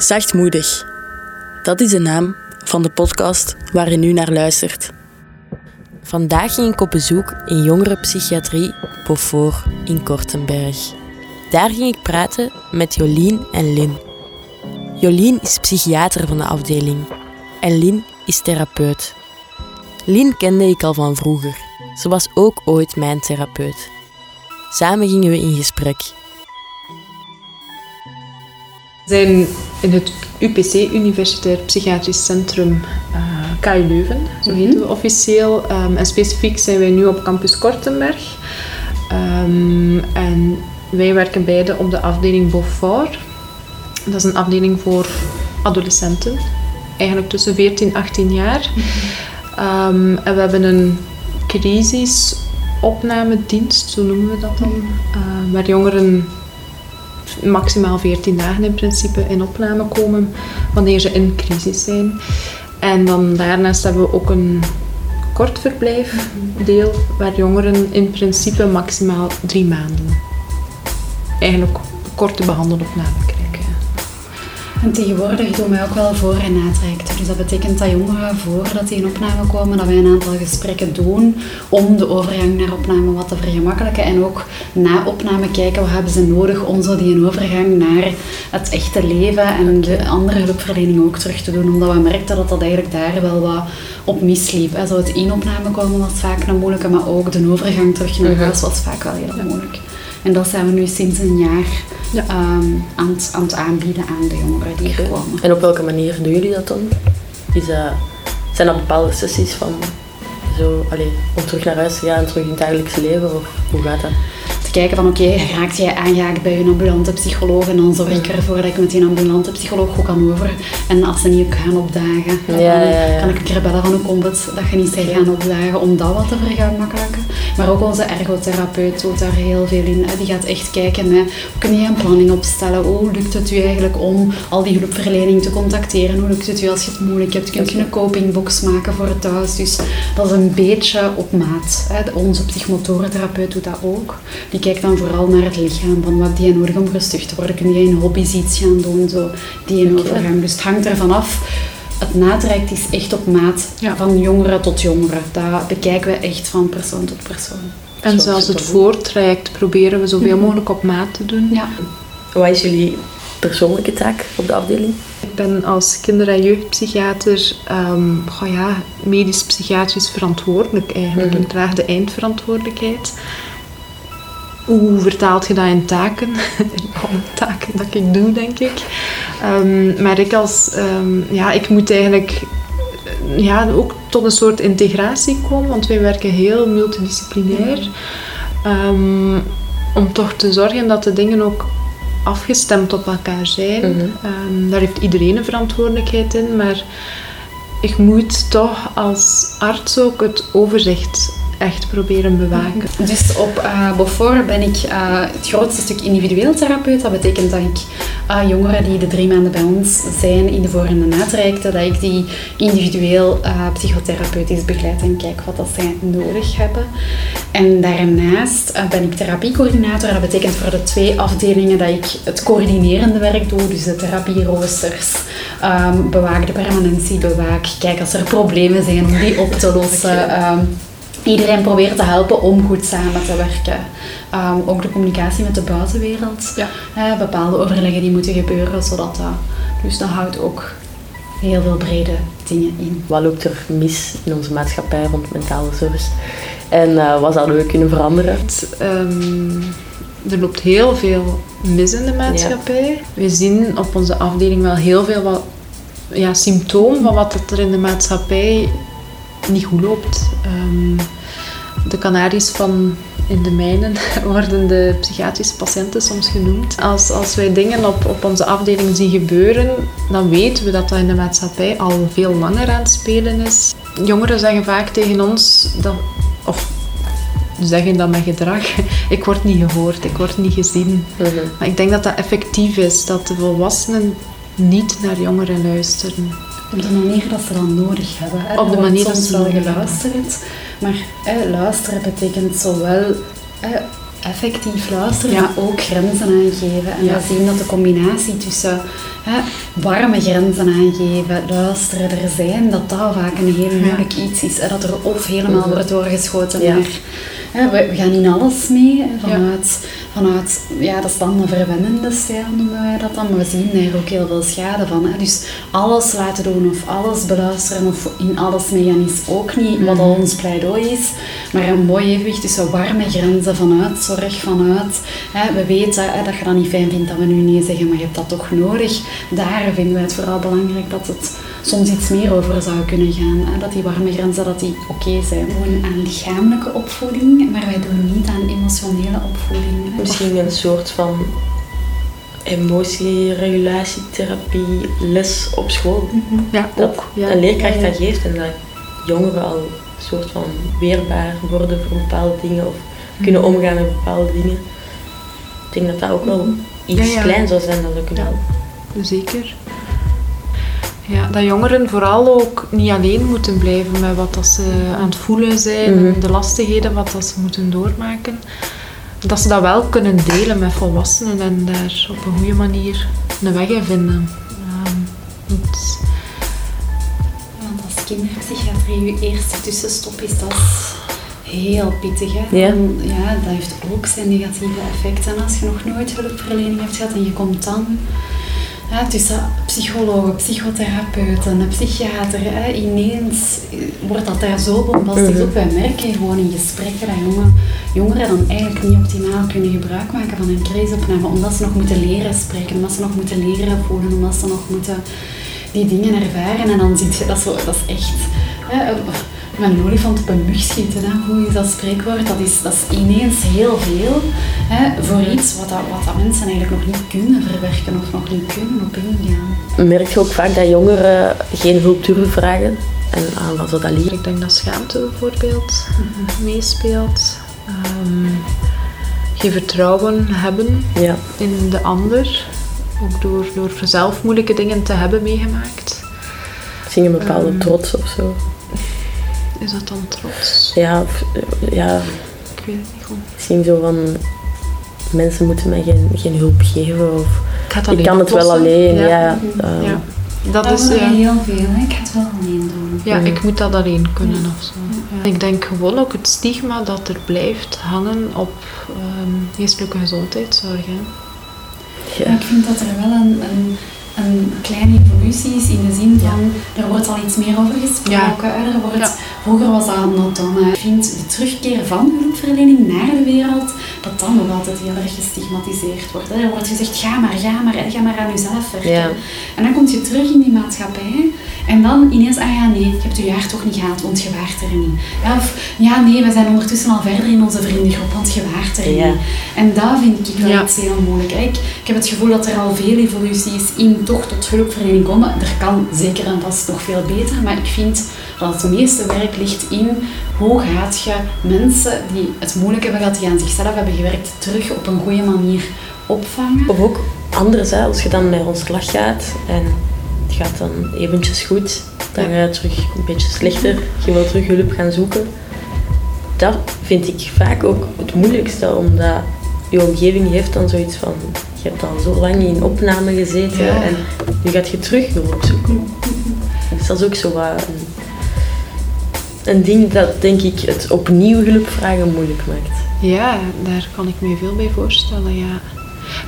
Zachtmoedig. Dat is de naam van de podcast waar je nu naar luistert. Vandaag ging ik op bezoek in jongerenpsychiatrie Beaufort in Kortenberg. Daar ging ik praten met Jolien en Lin. Jolien is psychiater van de afdeling en Lin is therapeut. Lin kende ik al van vroeger. Ze was ook ooit mijn therapeut. Samen gingen we in gesprek. We zijn in het UPC, Universitair Psychiatrisch Centrum uh, KU Leuven, zo heten we officieel. Um, en specifiek zijn wij nu op campus Kortenberg. Um, en wij werken beide op de afdeling Beaufort. Dat is een afdeling voor adolescenten, eigenlijk tussen 14 en 18 jaar. Um, en we hebben een crisisopnamedienst, zo noemen we dat dan, uh, waar jongeren maximaal 14 dagen in principe in opname komen wanneer ze in crisis zijn. En dan daarnaast hebben we ook een kort verblijfdeel waar jongeren in principe maximaal drie maanden eigenlijk korte behandelopname. En tegenwoordig doen wij ook wel voor- en natrajecten. Dus dat betekent dat jongeren voordat die in opname komen, dat wij een aantal gesprekken doen om de overgang naar opname wat te vergemakkelijken. En ook na opname kijken wat hebben ze nodig om zo die overgang naar het echte leven en de andere hulpverlening ook terug te doen. Omdat we merkten dat dat eigenlijk daar wel wat op misliep. Zo het in opname komen was vaak een moeilijke, maar ook de overgang terug naar huis was vaak wel heel moeilijk. En dat zijn we nu sinds een jaar ja. um, aan, het, aan het aanbieden aan de jongeren die okay. komen. En op welke manier doen jullie dat dan? Is dat, zijn dat bepaalde sessies van zo, allez, om terug naar huis te gaan, terug in het dagelijkse leven? Of hoe gaat dat? Te kijken van oké, okay, raakt jij aangehaakt bij een ambulante psycholoog en dan zorg ik ervoor dat ik met die ambulante psycholoog goed kan over. En als ze niet gaan opdagen, ja, dan ja, ja. kan ik een keer bellen van hoe komt het dat je niet bent gaan opdagen om dat wat te vergemakkelijken. Maar ook onze ergotherapeut doet daar heel veel in. Die gaat echt kijken met hoe kun je een planning opstellen, hoe lukt het u eigenlijk om al die hulpverlening te contacteren, hoe lukt het u als je het moeilijk hebt, kun je een copingbox maken voor het thuis. Dus dat is een beetje op maat. Onze psychomotorentherapeut doet dat ook. Die kijkt dan vooral naar het lichaam, van wat die nodig om rustig te worden. Kun je in hobby's iets gaan doen, zo, die in overgang. Dus het hangt ervan af. Het natraject is echt op maat, ja. van jongeren tot jongeren. Dat bekijken we echt van persoon tot persoon. En zelfs het voortraject proberen we zoveel mogelijk op maat te doen. Ja. Wat is jullie persoonlijke taak op de afdeling? Ik ben als kinder- en jeugdpsychiater um, oh ja, medisch-psychiatrisch verantwoordelijk eigenlijk. Ik draag de eindverantwoordelijkheid hoe vertaalt je dat in taken? in alle taken dat ik doe, denk ik. Um, maar ik als... Um, ja, ik moet eigenlijk ja, ook tot een soort integratie komen, want wij werken heel multidisciplinair. Um, om toch te zorgen dat de dingen ook afgestemd op elkaar zijn. Mm -hmm. daar heeft iedereen een verantwoordelijkheid in, maar ik moet toch als arts ook het overzicht echt proberen bewaken. Dus op uh, Beaufort ben ik uh, het grootste stuk individueel therapeut. Dat betekent dat ik uh, jongeren die de drie maanden bij ons zijn in de voor- en de natrajecten, dat ik die individueel psychotherapeutisch begeleid en kijk wat dat zij nodig hebben. En daarnaast ben ik therapiecoördinator. Dat betekent voor de twee afdelingen dat ik het coördinerende werk doe, dus de therapieroosters, um, bewaak de permanentie, bewaak, kijk als er problemen zijn om die op te lossen. Um, iedereen probeert te helpen om goed samen te werken. Um, ook de communicatie met de buitenwereld. Ja. Uh, bepaalde overleggen die moeten gebeuren, zodat dat... Dus dat houdt ook heel veel brede dingen in. Wat loopt er mis in onze maatschappij rond mentale zorg? En uh, wat zouden we kunnen veranderen? Het, um, er loopt heel veel mis in de maatschappij. Ja. We zien op onze afdeling wel heel veel wat, ja, symptomen van wat er in de maatschappij niet goed loopt. Um, de Canaries van in de mijnen worden de psychiatrische patiënten soms genoemd. Als, als wij dingen op, op onze afdeling zien gebeuren, dan weten we dat dat in de maatschappij al veel langer aan het spelen is. Jongeren zeggen vaak tegen ons, dat, of zeggen dat met gedrag, ik word niet gehoord, ik word niet gezien. -hmm. Maar ik denk dat dat effectief is, dat de volwassenen niet naar jongeren luisteren. Op de manier dat ze dat nodig hebben. Hè. Op de manier dat ze wel geluisterd. Maar hè, luisteren betekent zowel hè, effectief luisteren, maar ook grenzen aangeven. En we zien dat de combinatie tussen hè, warme grenzen aangeven, luisteren, er zijn, dat dat vaak een heel moeilijk iets is. Hè, dat er of helemaal wordt doorgeschoten naar we, gaan in alles mee, vanuit, vanuit ja, dat is dan een verwennende stijl noemen wij dat dan, maar we zien daar ook heel veel schade van. Hè. Dus alles laten doen of alles beluisteren of in alles meegaan is ook niet wat al mhm. ons pleidooi is, maar een mooi evenwicht tussen warme grenzen vanuit zorg, vanuit, hè, we weten hè, dat je dat niet fijn vindt dat we nu nee zeggen, maar je hebt dat toch nodig. Daar vinden wij het vooral belangrijk dat het soms iets meer over zou kunnen gaan. Hè? Dat die warme grenzen dat die oké zijn. Gewoon aan lichamelijke opvoeding, maar wij doen niet aan emotionele opvoeding. Misschien een soort van emotieregulatietherapie les op school. Mhm. Ja, dat ook. Ja. Een leerkracht dat geeft en dat jongeren al een soort van weerbaar worden voor bepaalde dingen of kunnen mhm. omgaan met bepaalde dingen. Ik denk dat dat ook wel mhm. iets ja, klein zou zijn dat we kunnen helpen. Zeker. Ja, dat jongeren vooral ook niet alleen moeten blijven met wat dat ze aan het voelen zijn en mhm. de lastigheden wat dat ze moeten doormaken. Dat ze dat wel kunnen delen met volwassenen en daar op een goede manier een weg in vinden. want... want als kinderpsychiatrie je eerste tussenstop is, dat heel pittig. Hè? Ja. ja, dat heeft ook zijn negatieve effecten. Als je nog nooit hulpverlening hebt gehad en je komt dan ja, tussen psychologen, psychotherapeuten, psychiater, hè, ineens wordt dat daar zo bombastisch mm op. Wij merken gewoon in gesprekken dat jongen, jongeren dan eigenlijk niet optimaal kunnen gebruik maken van hun crisisopname, omdat ze nog moeten leren spreken, omdat ze nog moeten leren voelen, omdat ze nog moeten die dingen ervaren. En dan zie je, dat, zo, dat is echt... Hè, een olifant op een mug schieten, hè. hoe is dat spreekwoord? Dat is, dat is ineens heel veel hè, voor iets wat, dat, wat dat mensen eigenlijk nog niet kunnen verwerken of nog niet kunnen op ingaan. Merk je ook vaak dat jongeren geen hulp durven vragen? En aan wat dat ligt? Ik denk dat schaamte bijvoorbeeld mhm. meespeelt. Um, geen vertrouwen hebben ja. in de ander. Ook door, door zelf moeilijke dingen te hebben meegemaakt. Misschien een bepaalde um, trots of zo. Is dat dan trots? Ja, ja. Ik weet het niet goed. Misschien zo van mensen moeten mij geen, geen hulp geven of ik, ik kan het wel alleen. Ja. ja, ja. Dat, dat is ja. heel veel. Ik ga het wel alleen doen. Ja, ik moet dat alleen kunnen of zo. Ik denk gewoon ook het stigma dat er blijft hangen op um, geestelijke gezondheidszorg. Ja. Ik vind dat er wel een, een een kleine evolutie is in de zin van, er wordt al iets meer over gesproken. Er wordt, Vroeger was dat dan. Ik vind de terugkeer van hulpverlening naar de wereld, dat dan nog altijd heel erg gestigmatiseerd wordt. Er wordt gezegd, ga maar, ga maar, ga maar aan jezelf werken. En dan kom je terug in die maatschappij en dan ineens, ah ja nee, je hebt je jaar toch niet gehad, want je waart er niet. Ja, of ja nee, we zijn ondertussen al verder in onze vriendengroep, want je waart er niet. En dat vind ik wel iets heel moeilijk. Ik, ik heb het gevoel dat er al veel evolutie is in toch tot hulpverlening komen. Er kan zeker en vast nog veel beter, maar ik vind dat het meeste werk ligt in hoe gaat je mensen die het moeilijk hebben gehad, die aan zichzelf hebben gewerkt, terug op een goede manier opvangen. Of ook anders, hè, als je dan met ons slag gaat en het gaat dan eventjes goed, dan ga je terug een beetje slechter, je wilt terug hulp gaan zoeken. Dat vind ik vaak ook het moeilijkste, omdat je omgeving heeft dan zoiets van je hebt al zo lang in opname gezeten en nu gaat je terug hulp zoeken. Dus dat is ook zo wat een, een, ding dat denk ik het opnieuw hulp vragen moeilijk maakt. Ja, daar kan ik me veel bij voorstellen, ja.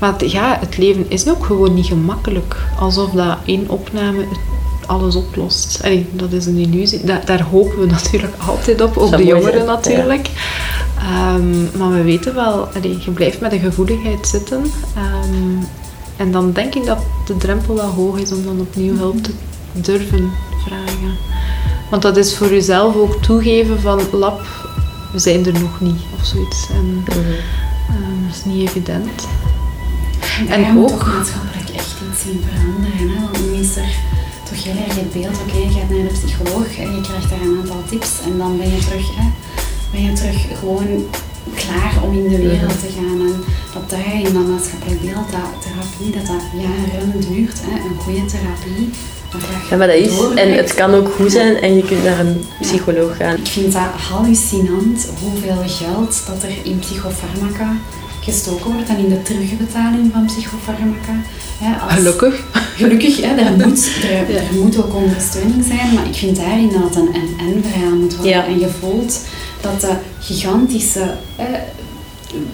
Maar het, ja, het leven is ook gewoon niet gemakkelijk. Alsof dat één opname alles oplost. dat is een illusie. daar hopen we natuurlijk altijd op, op de jongeren natuurlijk. Ehm, maar we weten wel, je blijft met de gevoeligheid zitten. Ehm, en dan denk ik dat de drempel wel hoog is om dan opnieuw hulp te durven vragen. Want dat is voor jezelf ook toegeven van lab, we zijn er nog niet of zoiets. En mm dat is niet evident. En, en ook maatschappelijk echt iets zien veranderen. Hè? Want nu is er toch heel erg het beeld, oké, je gaat naar de psycholoog en je krijgt daar een aantal tips en dan ben je terug. Hè? Ben je terug gewoon klaar om in de wereld te gaan. En dat daar in dat maatschappelijk beeld, dat therapie, dat dat jaren duurt. Hè. Een goede therapie Ja, maar dat is. En het kan ook goed zijn en je kunt naar een psycholoog gaan. Ik vind dat hallucinant hoeveel geld dat er in psychofarmaca gestoken wordt en in de terugbetaling van psychofarmaca. als, gelukkig. Gelukkig, hè, er, moet, er, moet ook ondersteuning zijn, maar ik vind daarin dat het een en-en verhaal moet worden. En je voelt dat de gigantische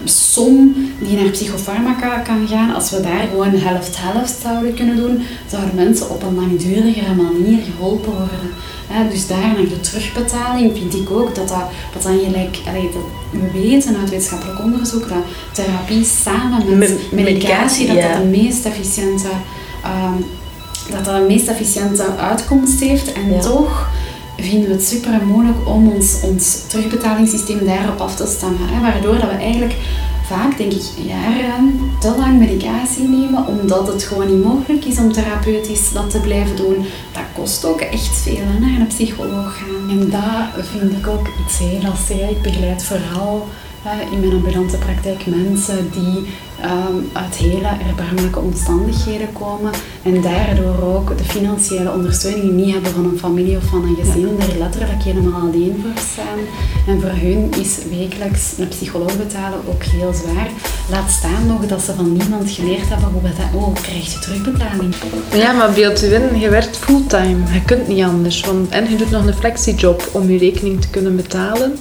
som die naar psychofarmaca kan gaan, als we daar gewoon helft-helft zouden kunnen doen, zouden mensen op een langdurigere manier geholpen worden. dus daar naar de terugbetaling vind ik ook dat dat, dat dan gelijk, we weten uit wetenschappelijk onderzoek dat therapie samen met, medicatie, dat dat de meest efficiënte, ehm, dat dat de meest efficiënte uitkomst heeft. En toch vinden we het super moeilijk om ons, ons terugbetalingssysteem daarop af te stemmen. Hè? Waardoor dat we eigenlijk vaak, denk ik, jaren te lang medicatie nemen, omdat het gewoon niet mogelijk is om therapeutisch dat te blijven doen. Dat kost ook echt veel, hè, naar een psycholoog gaan. En dat vind ik ook iets heel lastig. Ik begeleid vooral in mijn ambulante praktijk mensen die um, uit hele erbarmelijke omstandigheden komen en daardoor ook de financiële ondersteuning niet hebben van een familie of van een gezin, er letterlijk helemaal alleen voor staan. En voor hun is wekelijks een psycholoog betalen ook heel zwaar. Laat staan nog dat ze van niemand geleerd hebben hoe dat, oh, krijg je terugbetaling. Ja, maar beeld u in, je werkt fulltime, je kunt niet anders. Want, en je doet nog een flexiejob om je rekening te kunnen betalen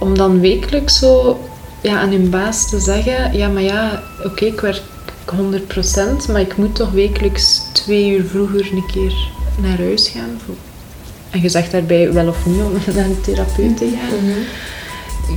om dan wekelijks zo ja, aan hun baas te zeggen: ja, maar ja, oké, ik werk 100%, maar ik moet toch wekelijks twee uur vroeger een keer naar huis gaan. En je zegt daarbij wel of niet om naar een therapeut te gaan. Mhm.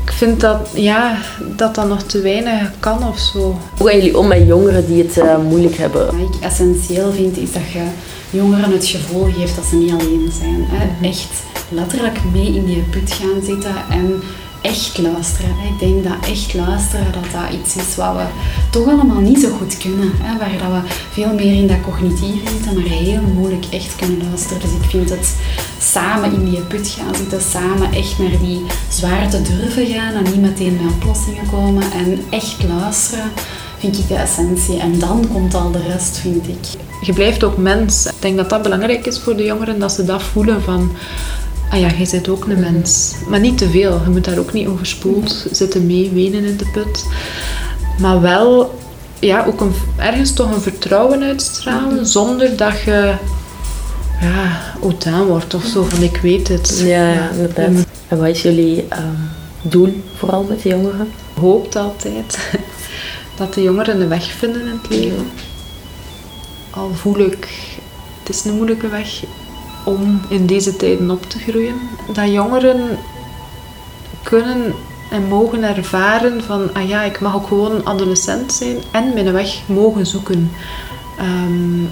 Ik vind dat, ja, dat dat nog te weinig kan of zo. Hoe gaan jullie om met jongeren die het uh, moeilijk hebben? Wat ik essentieel vind, is dat je jongeren het gevoel geeft dat ze niet alleen zijn. Hè? Mhm. Echt letterlijk mee in die put gaan zitten en echt luisteren. Ik denk dat echt luisteren dat dat iets is wat we toch allemaal niet zo goed kunnen. Hè? Waar dat we veel meer in dat cognitieve zitten, maar heel moeilijk echt kunnen luisteren. Dus ik vind het samen in die put gaan zitten, samen echt naar die zwaarte durven gaan en niet meteen met oplossingen komen en echt luisteren vind ik de essentie. En dan komt al de rest, vind ik. Je blijft ook mens. Ik denk dat dat belangrijk is voor de jongeren, dat ze dat voelen van ah ja, jij bent ook een mens. Maar niet te veel. Je moet daar ook niet overspoeld zitten mee, wenen in de put. Maar wel, ja, ook een, ergens toch een vertrouwen uitstralen, mhm. zonder dat je ja, autaan wordt of zo, van ik weet het. Ja, ja inderdaad. En wat is jullie ehm, doel, vooral met de jongeren? Hoopt altijd dat de jongeren een weg vinden in het leven. Al voel ik, het is een moeilijke weg, om in deze tijden op te groeien. Dat jongeren kunnen en mogen ervaren van, ah ja, ik mag ook gewoon adolescent zijn en mijn weg mogen zoeken. Ehm,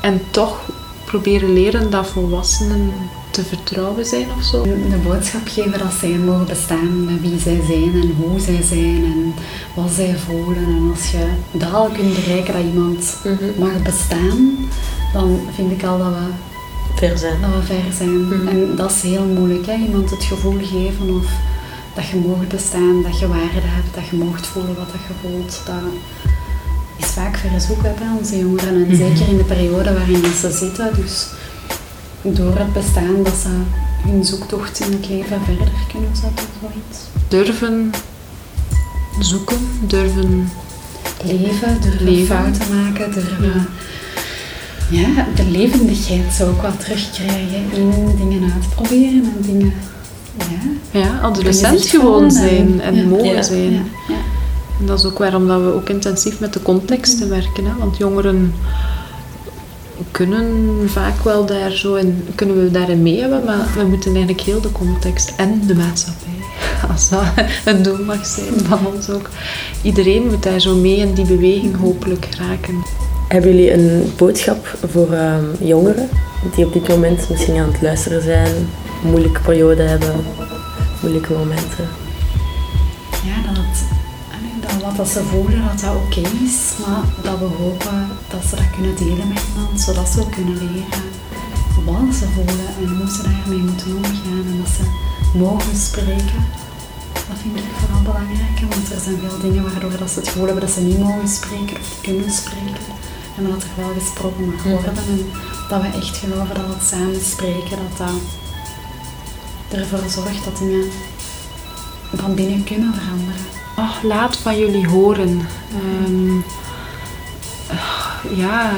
en toch proberen leren dat volwassenen te vertrouwen zijn of zo. De boodschap geven dat zij mogen bestaan met wie zij zijn en hoe zij zijn en wat zij voelen. En als je dat al kunt bereiken dat iemand mhm. mag bestaan, dan vind ik al dat we ver zijn. Dat we ver zijn. Mhm. En dat is heel moeilijk, hè? iemand het gevoel geven of dat je mocht bestaan, dat je waarde hebt, dat je mocht voelen wat dat je voelt. Dat is vaak verzoeken bij onze jongeren en mhm. zeker in de periode waarin ze zitten. Dus door het bestaan dat ze hun zoektocht in het leven verder kunnen zetten of zoiets. Durven zoeken, durven leven, durven leven. fouten maken, durven ja, de levendigheid zou ik wat terugkrijgen in dingen uitproberen en dingen... Ja, ja adolescent gewoon zijn en, en mogen zijn. Ja, en dat is ook waarom dat we ook intensief met de contexten werken. Hè? Want jongeren kunnen vaak wel daar zo in, kunnen we daarin mee hebben, maar we moeten eigenlijk heel de context en de maatschappij, als dat een doel mag zijn van ons ook. Iedereen moet daar zo mee in die beweging hopelijk raken. Hebben jullie een boodschap voor ehm, jongeren die op dit moment misschien aan het luisteren zijn, moeilijke periode hebben, moeilijke momenten? Ja, dat, dat wat ze voelen, dat dat oké is, maar dat we hopen dat ze dat kunnen delen met iemand, zodat ze ook kunnen leren wat ze voelen en hoe ze daarmee moeten omgaan en dat ze mogen spreken. Dat vind ik vooral belangrijk, want er zijn veel dingen waardoor dat ze het gevoel hebben dat ze niet mogen spreken of kunnen spreken. En dat er wel gesproken mag worden. En dat we echt geloven dat het samen spreken, dat dat ervoor zorgt dat dingen van binnen kunnen veranderen. Oh, laat van jullie horen. Ehm, ja,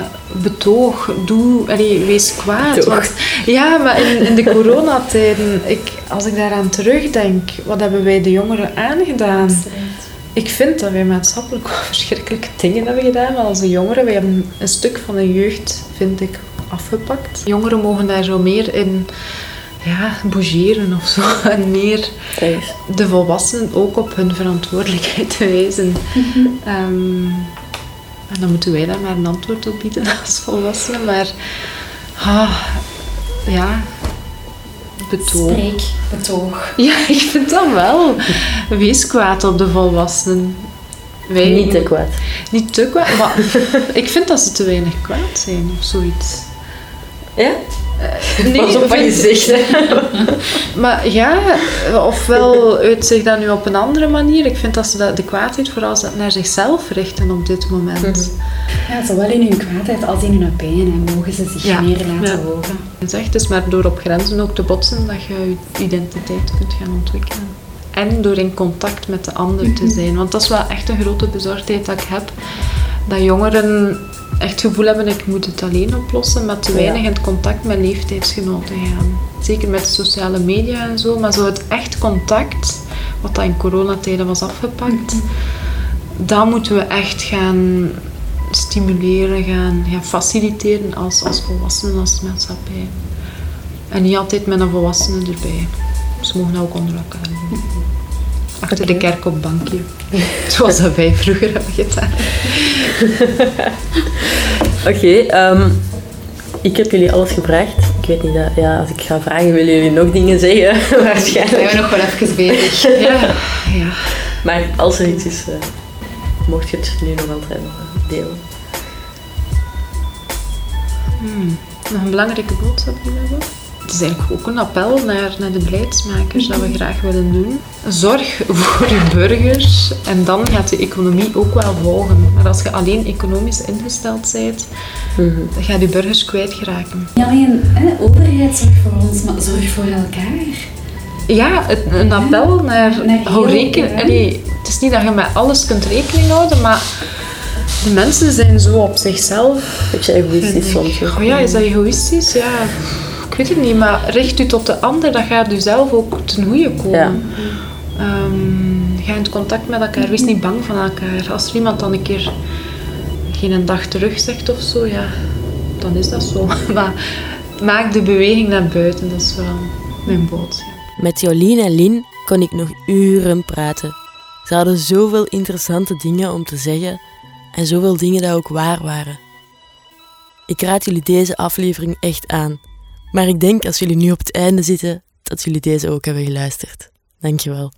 betoog, doe, allee, wees kwaad. Want, ja, maar in, in de coronatijden, ik, als ik daaraan terugdenk, wat hebben wij de jongeren aangedaan? Ik vind dat wij maatschappelijk verschrikkelijke dingen hebben gedaan, maar als de jongeren, wij hebben een stuk van de jeugd, vind ik, afgepakt. Jongeren mogen daar zo meer in ja, bougeren of zo. En meer de volwassenen ook op hun verantwoordelijkheid te wijzen. um, en dan moeten wij daar maar een antwoord op bieden als volwassenen. Maar ah, ja, betoog. Spreek, betoog. Ja, ik vind dat wel. Wees kwaad op de volwassenen. Wij, niet te kwaad. Niet te kwaad, maar ik vind dat ze te weinig kwaad zijn of zoiets. Ja? Uh, nee, Pas op wat je zegt. maar ja, ofwel uitzicht dat nu op een andere manier. Ik vind dat ze de kwaadheid vooral naar zichzelf richten op dit moment. Mhm. Ja, zowel in hun kwaadheid als in hun pijn mogen ze zich meer laten ja. horen. Het is dus maar door op grenzen ook te botsen dat je je identiteit kunt gaan ontwikkelen. En door in contact met de ander te mhm. zijn. Want dat is wel echt een grote bezorgdheid dat ik heb. Dat jongeren echt het gevoel hebben, ik moet het alleen oplossen, met te weinig in contact met leeftijdsgenoten gaan. Zeker met sociale media en zo, maar zo het echt contact, wat dat in coronatijden was afgepakt, mm dat moeten we echt gaan stimuleren, gaan, gaan faciliteren als, als volwassenen, als maatschappij. En niet altijd met een volwassene erbij. Ze mogen ook onder elkaar doen. Achter de kerk op bankje. Zoals dat wij vroeger hebben gedaan. Oké, ehm, ik heb jullie alles gevraagd. Ik weet niet, dat, ja, als ik ga vragen, willen jullie nog dingen zeggen? Waarschijnlijk. Zijn we nog wel even bezig. ja. ja. Maar als er iets is, uh, mocht je het nu nog altijd delen. Hmm. Nog een belangrijke boodschap die we hebben? Het is eigenlijk ook een appel naar, naar de beleidsmakers dat we graag willen doen. Zorg voor je burgers en dan gaat de economie ook wel volgen. Maar als je alleen economisch ingesteld bent, dan gaat je burgers kwijtgeraken. Niet alleen hè, overheid zorgt voor ons, maar zorg voor elkaar. Ja, het, een appel naar, naar hou rekening. het is niet dat je met alles kunt rekening houden, maar de mensen zijn zo op zichzelf. Beetje egoïstisch soms. Oh ja, is dat egoïstisch? Ja weet het niet, maar richt u tot de ander, dat gaat u zelf ook ten goede komen. Ja. Um, ga in contact met elkaar, wees niet bang van elkaar. Als er iemand dan een keer geen dag terug zegt of zo, ja, dan is dat zo. Maar maak de beweging naar buiten, dat is wel mijn boodschap. Met Jolien en Lien kon ik nog uren praten. Ze hadden zoveel interessante dingen om te zeggen en zoveel dingen die ook waar waren. Ik raad jullie deze aflevering echt aan. Maar ik denk als jullie nu op het einde zitten, dat jullie deze ook hebben geluisterd. Dankjewel.